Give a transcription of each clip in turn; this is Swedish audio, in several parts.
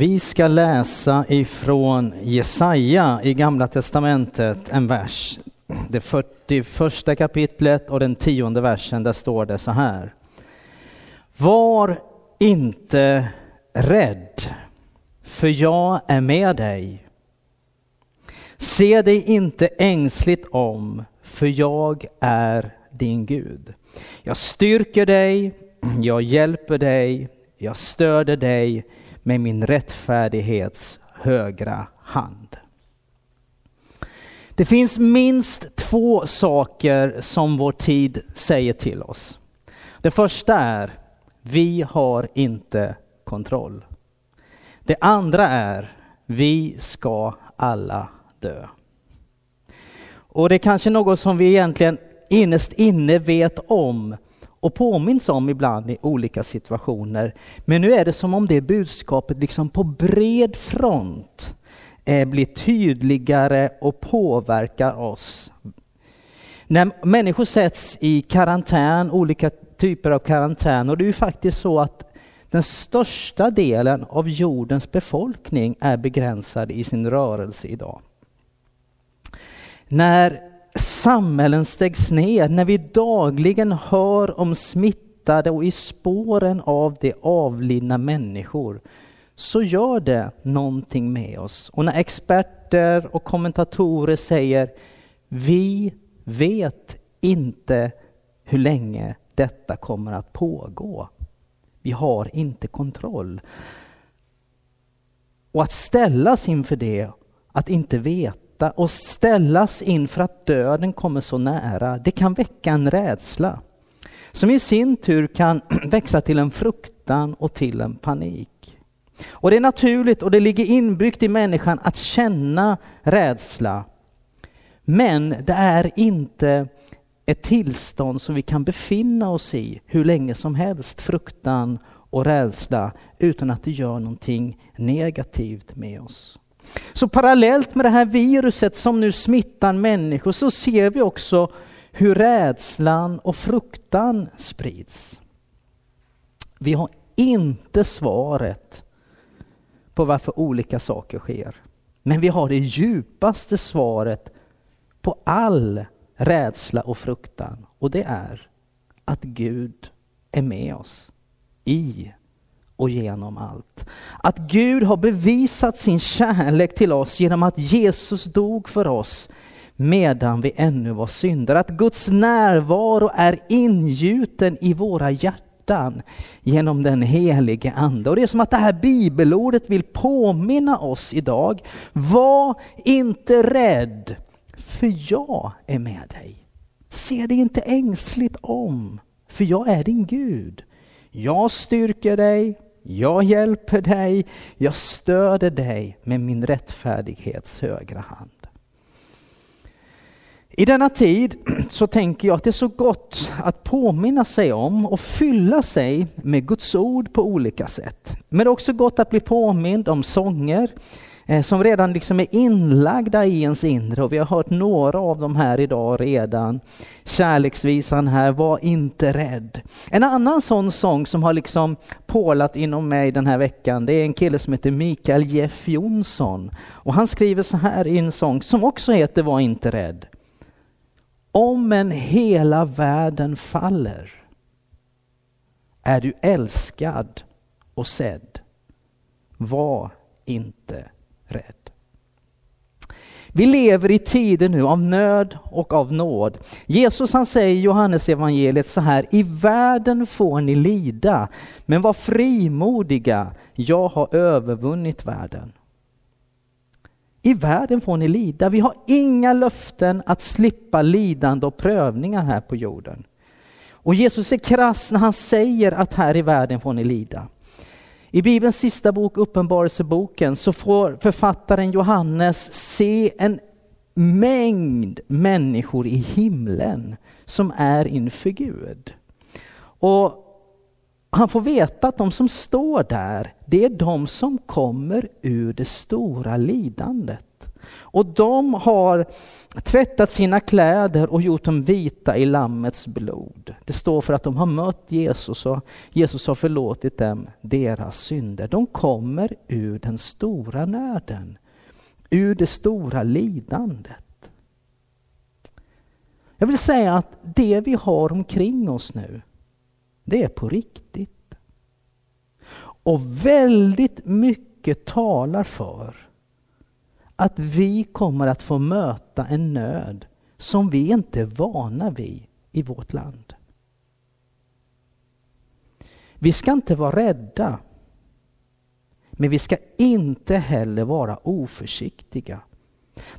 Vi ska läsa ifrån Jesaja i Gamla Testamentet en vers. Det 41 kapitlet och den tionde versen, där står det så här. Var inte rädd, för jag är med dig. Se dig inte ängsligt om, för jag är din Gud. Jag styrker dig, jag hjälper dig, jag stöder dig med min rättfärdighets högra hand. Det finns minst två saker som vår tid säger till oss. Det första är, vi har inte kontroll. Det andra är, vi ska alla dö. Och det är kanske något som vi egentligen innerst inne vet om, och påminns om ibland i olika situationer. Men nu är det som om det budskapet liksom på bred front eh, blir tydligare och påverkar oss. När människor sätts i karantän, olika typer av karantän, och det är ju faktiskt så att den största delen av jordens befolkning är begränsad i sin rörelse idag. När samhällen stängs ner, när vi dagligen hör om smittade och i spåren av det avlidna människor, så gör det någonting med oss. Och när experter och kommentatorer säger vi vet inte hur länge detta kommer att pågå. Vi har inte kontroll. Och att ställas inför det, att inte veta veta och ställas inför att döden kommer så nära, det kan väcka en rädsla som i sin tur kan växa till en fruktan och till en panik. Och det är naturligt och det ligger inbyggt i människan att känna rädsla. Men det är inte ett tillstånd som vi kan befinna oss i hur länge som helst, fruktan och rädsla, utan att det gör någonting negativt med oss. Så parallellt med det här viruset som nu smittar människor så ser vi också hur rädslan och fruktan sprids. Vi har inte svaret på varför olika saker sker. Men vi har det djupaste svaret på all rädsla och fruktan och det är att Gud är med oss i och genom allt. Att Gud har bevisat sin kärlek till oss genom att Jesus dog för oss medan vi ännu var syndare. Att Guds närvaro är ingjuten i våra hjärtan genom den helige Ande. Och det är som att det här bibelordet vill påminna oss idag. Var inte rädd, för jag är med dig. Se dig inte ängsligt om, för jag är din Gud. Jag styrker dig, jag hjälper dig, jag stöder dig med min rättfärdighets högra hand. I denna tid så tänker jag att det är så gott att påminna sig om och fylla sig med Guds ord på olika sätt. Men det är också gott att bli påmind om sånger, Eh, som redan liksom är inlagda i ens inre och vi har hört några av dem här idag redan. Kärleksvisan här, var inte rädd. En annan sån sång som har liksom pålat inom mig den här veckan, det är en kille som heter Mikael Jeff Jonsson. Och han skriver så här i en sång som också heter Var inte rädd. Om en hela världen faller är du älskad och sedd. Var inte rädd. Vi lever i tider nu av nöd och av nåd. Jesus han säger i Johannes evangeliet så här, i världen får ni lida, men var frimodiga, jag har övervunnit världen. I världen får ni lida. Vi har inga löften att slippa lidande och prövningar här på jorden. Och Jesus är krass när han säger att här i världen får ni lida. I Bibelns sista bok, Uppenbarelseboken, så får författaren Johannes se en mängd människor i himlen som är inför Gud. Och han får veta att de som står där, det är de som kommer ur det stora lidandet. Och de har tvättat sina kläder och gjort dem vita i Lammets blod. Det står för att de har mött Jesus och Jesus har förlåtit dem deras synder. De kommer ur den stora nöden, ur det stora lidandet. Jag vill säga att det vi har omkring oss nu, det är på riktigt. Och väldigt mycket talar för att vi kommer att få möta en nöd som vi inte är vana vid i vårt land. Vi ska inte vara rädda, men vi ska inte heller vara oförsiktiga.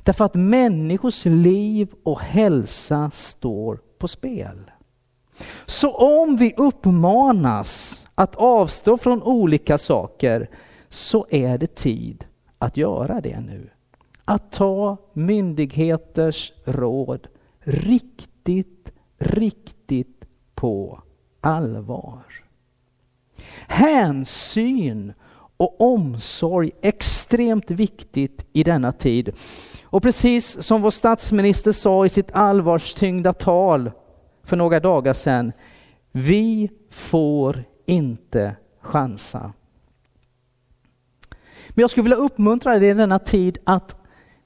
Därför att människors liv och hälsa står på spel. Så om vi uppmanas att avstå från olika saker så är det tid att göra det nu att ta myndigheters råd riktigt, riktigt på allvar. Hänsyn och omsorg extremt viktigt i denna tid. Och precis som vår statsminister sa i sitt allvarstyngda tal för några dagar sedan, vi får inte chansa. Men jag skulle vilja uppmuntra dig i denna tid att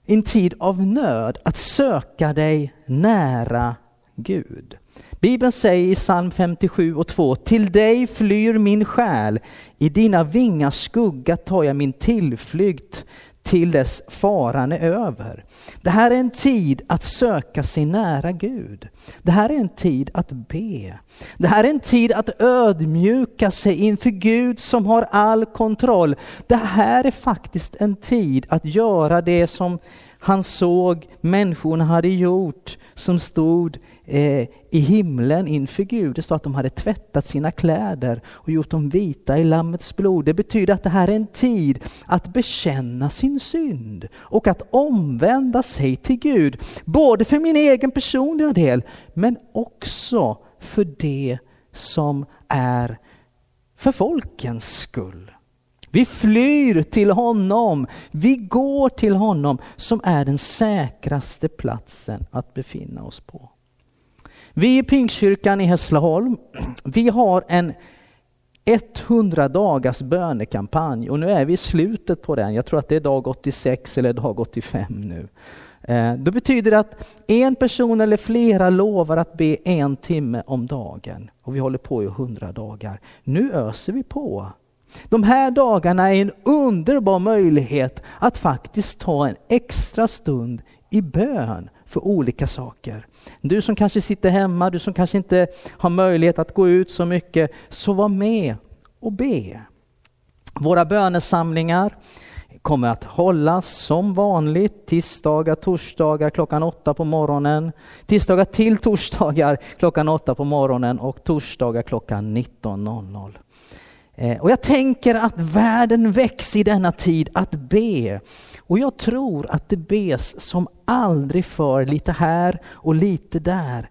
en tid av nöd, att söka dig nära Gud. Bibeln säger i psalm 57 och 2, till dig flyr min själ, i dina vingars skugga tar jag min tillflykt till dess faran är över. Det här är en tid att söka sig nära Gud. Det här är en tid att be. Det här är en tid att ödmjuka sig inför Gud som har all kontroll. Det här är faktiskt en tid att göra det som han såg människorna hade gjort som stod eh, i himlen inför Gud. Det står att de hade tvättat sina kläder och gjort dem vita i Lammets blod. Det betyder att det här är en tid att bekänna sin synd och att omvända sig till Gud. Både för min egen personliga del men också för det som är för folkens skull. Vi flyr till honom. Vi går till honom som är den säkraste platsen att befinna oss på. Vi i Pingstkyrkan i Hässleholm, vi har en 100 dagars bönekampanj och nu är vi i slutet på den. Jag tror att det är dag 86 eller dag 85 nu. Eh, då betyder det att en person eller flera lovar att be en timme om dagen och vi håller på i 100 dagar. Nu öser vi på. De här dagarna är en underbar möjlighet att faktiskt ta en extra stund i bön för olika saker. Du som kanske sitter hemma, du som kanske inte har möjlighet att gå ut så mycket, så var med och be. Våra bönesamlingar kommer att hållas som vanligt tisdagar, torsdagar klockan åtta på morgonen, tisdagar till torsdagar klockan åtta på morgonen och torsdagar klockan 19.00. Eh, och jag tänker att världen väcks i denna tid att be. Och jag tror att det bes som aldrig förr, lite här och lite där.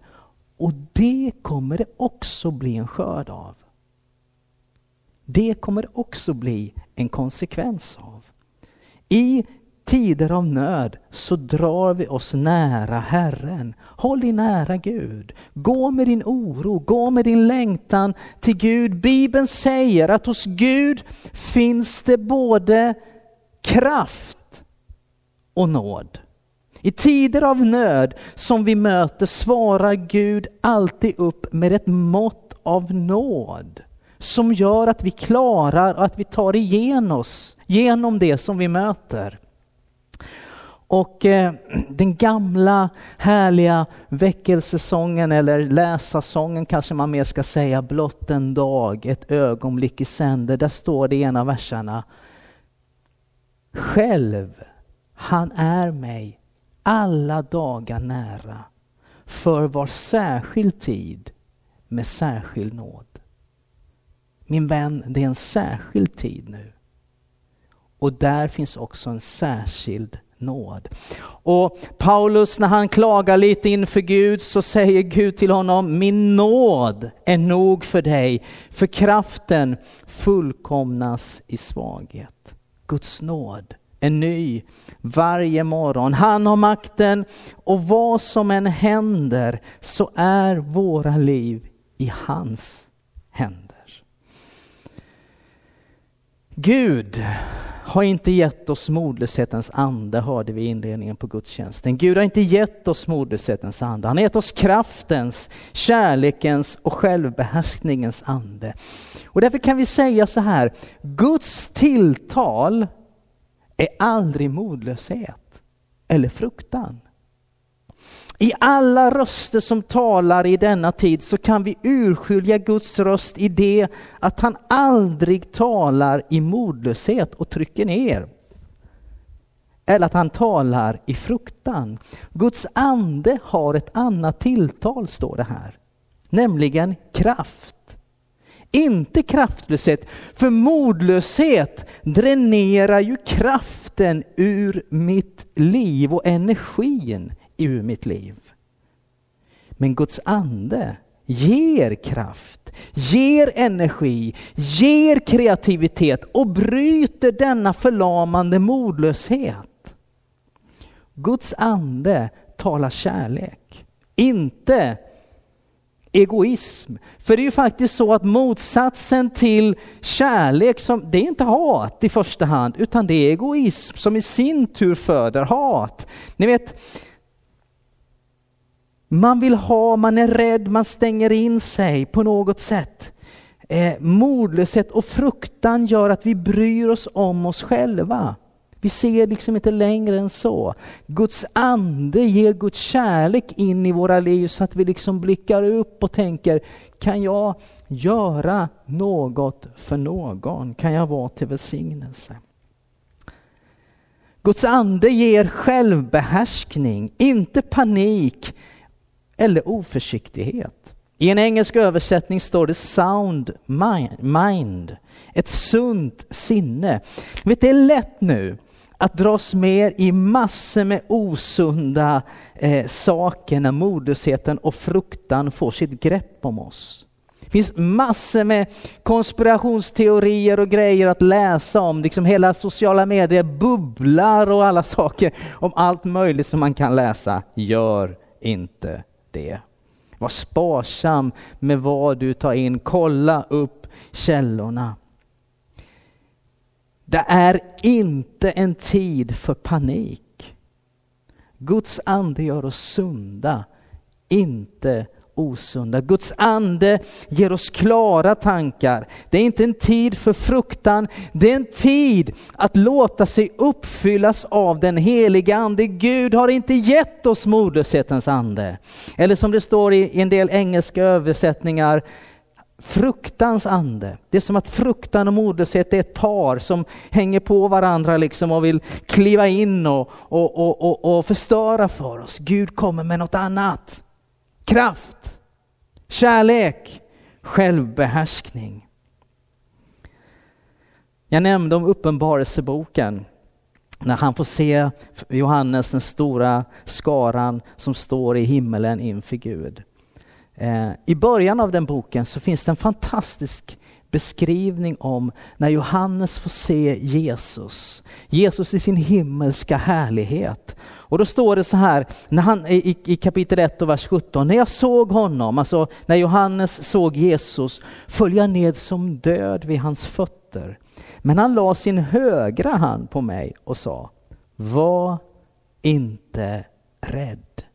Och det kommer det också bli en skörd av. Det kommer det också bli en konsekvens av. I tider av nöd så drar vi oss nära Herren. Håll dig nära Gud. Gå med din oro, gå med din längtan till Gud. Bibeln säger att hos Gud finns det både kraft och nåd. I tider av nöd som vi möter svarar Gud alltid upp med ett mått av nåd som gör att vi klarar och att vi tar igen oss genom det som vi möter. Och eh, den gamla härliga väckelsesången eller läsasången kanske man mer ska säga, blott en dag, ett ögonblick i sänder. Där står det i en av verserna. Själv, han är mig alla dagar nära, för var särskild tid med särskild nåd. min vän, det är en särskild tid nu. Och där finns också en särskild nåd. Och Paulus när han klagar lite inför Gud så säger Gud till honom, min nåd är nog för dig, för kraften fullkomnas i svaghet. Guds nåd är ny varje morgon. Han har makten och vad som än händer så är våra liv i hans händer. Gud har inte gett oss modlöshetens ande, hörde vi i inledningen på gudstjänsten. Gud har inte gett oss modlöshetens ande. Han har gett oss kraftens, kärlekens och självbehärskningens ande. Och därför kan vi säga så här, Guds tilltal är aldrig modlöshet eller fruktan. I alla röster som talar i denna tid så kan vi urskilja Guds röst i det att han aldrig talar i modlöshet och trycker ner. Eller att han talar i fruktan. Guds ande har ett annat tilltal, står det här. Nämligen kraft. Inte kraftlöshet, för modlöshet dränerar ju kraften ur mitt liv och energin ur mitt liv. Men Guds ande ger kraft, ger energi, ger kreativitet och bryter denna förlamande modlöshet. Guds ande talar kärlek, inte egoism. För det är ju faktiskt så att motsatsen till kärlek, som, det är inte hat i första hand, utan det är egoism som i sin tur föder hat. Ni vet, man vill ha, man är rädd, man stänger in sig på något sätt. Eh, modlöshet och fruktan gör att vi bryr oss om oss själva. Vi ser liksom inte längre än så. Guds ande ger Guds kärlek in i våra liv så att vi liksom blickar upp och tänker, kan jag göra något för någon? Kan jag vara till välsignelse? Guds ande ger självbehärskning, inte panik, eller oförsiktighet. I en engelsk översättning står det sound mind, ett sunt sinne. Vet, det är lätt nu att dras med i massor med osunda eh, saker när modlösheten och fruktan får sitt grepp om oss. Det finns massor med konspirationsteorier och grejer att läsa om. Liksom hela sociala medier bubblar och alla saker om allt möjligt som man kan läsa. Gör inte det. Var sparsam med vad du tar in. Kolla upp källorna. Det är inte en tid för panik. Guds ande gör oss sunda, inte osunda. Guds ande ger oss klara tankar. Det är inte en tid för fruktan, det är en tid att låta sig uppfyllas av den heliga ande. Gud har inte gett oss modlöshetens ande. Eller som det står i en del engelska översättningar, fruktans ande. Det är som att fruktan och modlöshet är ett par som hänger på varandra liksom och vill kliva in och, och, och, och, och förstöra för oss. Gud kommer med något annat kraft, kärlek, självbehärskning. Jag nämnde om Uppenbarelseboken när han får se Johannes, den stora skaran som står i himmelen inför Gud. Eh, I början av den boken så finns det en fantastisk beskrivning om när Johannes får se Jesus. Jesus i sin himmelska härlighet. Och då står det så här när han, i, i kapitel 1 och vers 17. När jag såg honom, alltså när Johannes såg Jesus, föll jag ned som död vid hans fötter. Men han la sin högra hand på mig och sa, var inte rädd.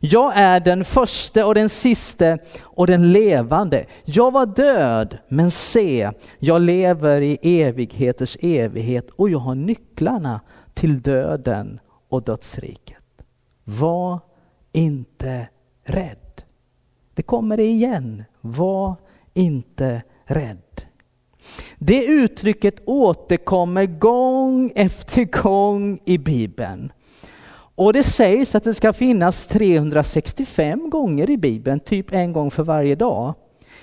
Jag är den första och den siste och den levande. Jag var död, men se, jag lever i evigheters evighet och jag har nycklarna till döden och dödsriket. Var inte rädd. Det kommer det igen. Var inte rädd. Det uttrycket återkommer gång efter gång i Bibeln. Och det sägs att det ska finnas 365 gånger i Bibeln, typ en gång för varje dag.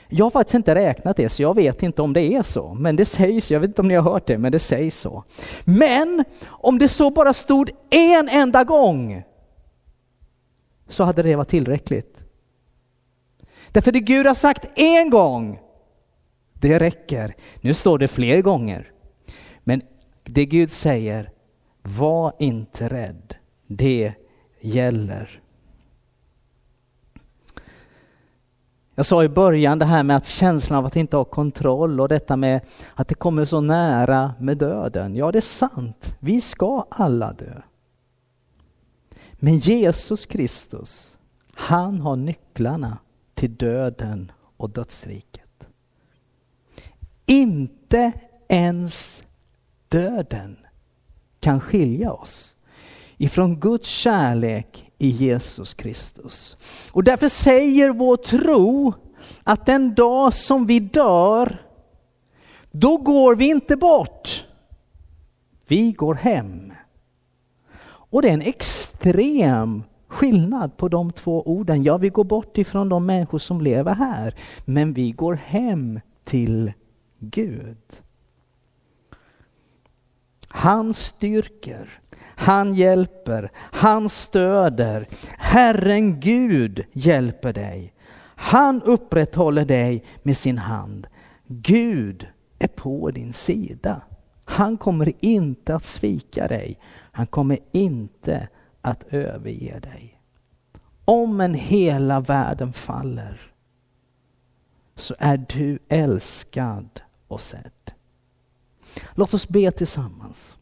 Jag har faktiskt inte räknat det, så jag vet inte om det är så. Men det sägs, jag vet inte om ni har hört det, men det sägs så. Men om det så bara stod en enda gång, så hade det varit tillräckligt. Därför det Gud har sagt en gång, det räcker. Nu står det fler gånger. Men det Gud säger, var inte rädd. Det gäller. Jag sa i början det här med att känslan av att inte ha kontroll och detta med att det kommer så nära med döden. Ja, det är sant. Vi ska alla dö. Men Jesus Kristus, han har nycklarna till döden och dödsriket. Inte ens döden kan skilja oss ifrån Guds kärlek i Jesus Kristus. Och därför säger vår tro att den dag som vi dör, då går vi inte bort. Vi går hem. Och det är en extrem skillnad på de två orden. Ja, vi går bort ifrån de människor som lever här, men vi går hem till Gud. Han styrker, han hjälper, han stöder. Herren Gud hjälper dig. Han upprätthåller dig med sin hand. Gud är på din sida. Han kommer inte att svika dig. Han kommer inte att överge dig. Om en hela världen faller så är du älskad och sedd. Låt oss be tillsammans.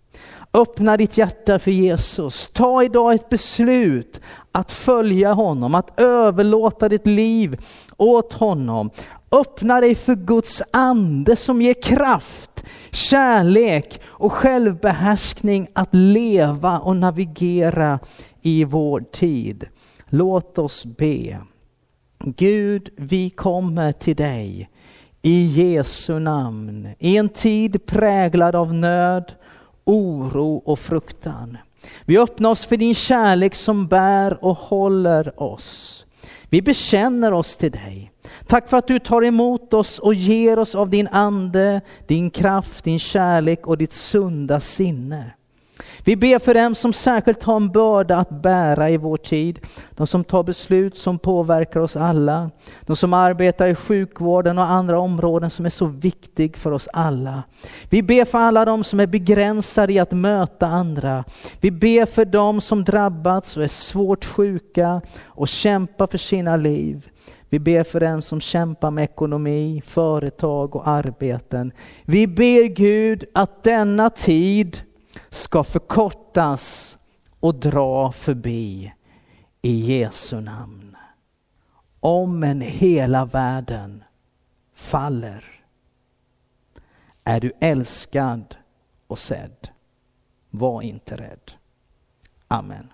Öppna ditt hjärta för Jesus. Ta idag ett beslut att följa honom, att överlåta ditt liv åt honom. Öppna dig för Guds ande som ger kraft, kärlek och självbehärskning att leva och navigera i vår tid. Låt oss be. Gud, vi kommer till dig i Jesu namn, i en tid präglad av nöd, oro och fruktan. Vi öppnar oss för din kärlek som bär och håller oss. Vi bekänner oss till dig. Tack för att du tar emot oss och ger oss av din ande, din kraft, din kärlek och ditt sunda sinne. Vi ber för dem som särskilt har en börda att bära i vår tid. De som tar beslut som påverkar oss alla. De som arbetar i sjukvården och andra områden som är så viktig för oss alla. Vi ber för alla de som är begränsade i att möta andra. Vi ber för dem som drabbats och är svårt sjuka och kämpar för sina liv. Vi ber för dem som kämpar med ekonomi, företag och arbeten. Vi ber Gud att denna tid ska förkortas och dra förbi i Jesu namn. Om en hela världen faller är du älskad och sedd. Var inte rädd. Amen.